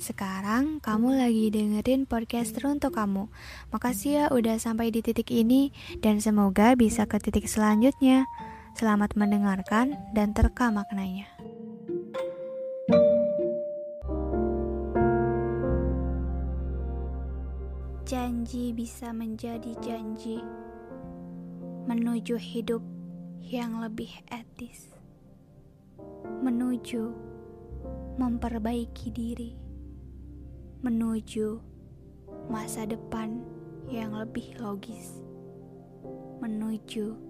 Sekarang kamu lagi dengerin podcast untuk kamu. Makasih ya udah sampai di titik ini dan semoga bisa ke titik selanjutnya. Selamat mendengarkan dan terka maknanya. Janji bisa menjadi janji menuju hidup yang lebih etis, menuju memperbaiki diri menuju masa depan yang lebih logis, menuju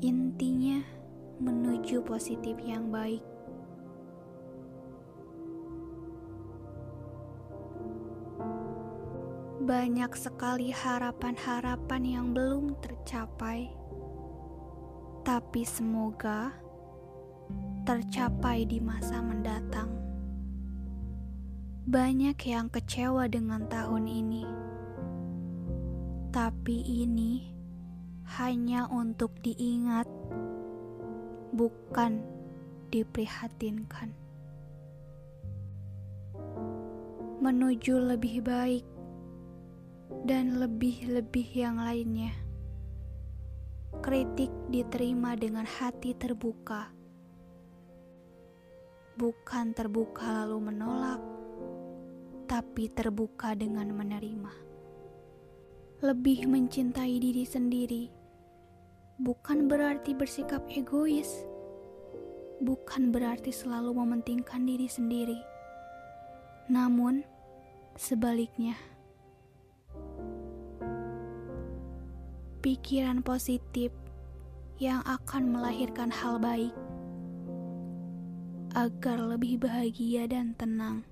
intinya menuju positif yang baik. Banyak sekali harapan-harapan yang belum tercapai, tapi semoga tercapai di masa mendatang. Banyak yang kecewa dengan tahun ini, tapi ini hanya untuk diingat, bukan diprihatinkan. Menuju lebih baik dan lebih-lebih yang lainnya. Kritik diterima dengan hati terbuka, bukan terbuka lalu menolak tapi terbuka dengan menerima. Lebih mencintai diri sendiri bukan berarti bersikap egois, bukan berarti selalu mementingkan diri sendiri, namun sebaliknya. Pikiran positif yang akan melahirkan hal baik agar lebih bahagia dan tenang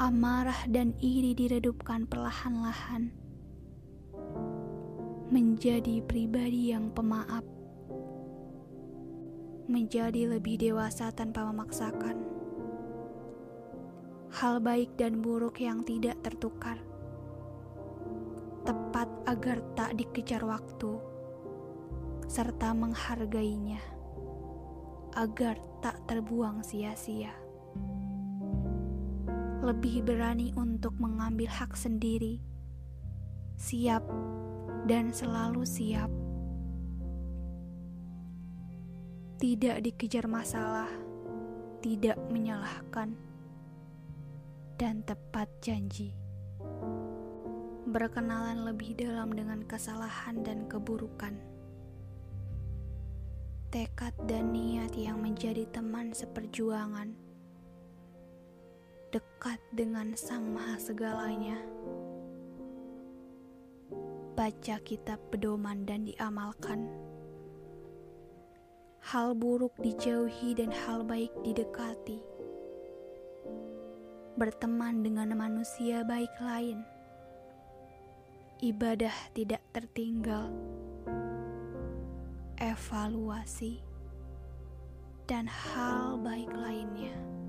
amarah dan iri diredupkan perlahan-lahan menjadi pribadi yang pemaaf, menjadi lebih dewasa tanpa memaksakan. Hal baik dan buruk yang tidak tertukar, tepat agar tak dikejar waktu, serta menghargainya agar tak terbuang sia-sia lebih berani untuk mengambil hak sendiri, siap dan selalu siap. Tidak dikejar masalah, tidak menyalahkan, dan tepat janji. Berkenalan lebih dalam dengan kesalahan dan keburukan. Tekad dan niat yang menjadi teman seperjuangan dekat dengan Sang Maha Segalanya. Baca kitab pedoman dan diamalkan. Hal buruk dijauhi dan hal baik didekati. Berteman dengan manusia baik lain. Ibadah tidak tertinggal. Evaluasi dan hal baik lainnya.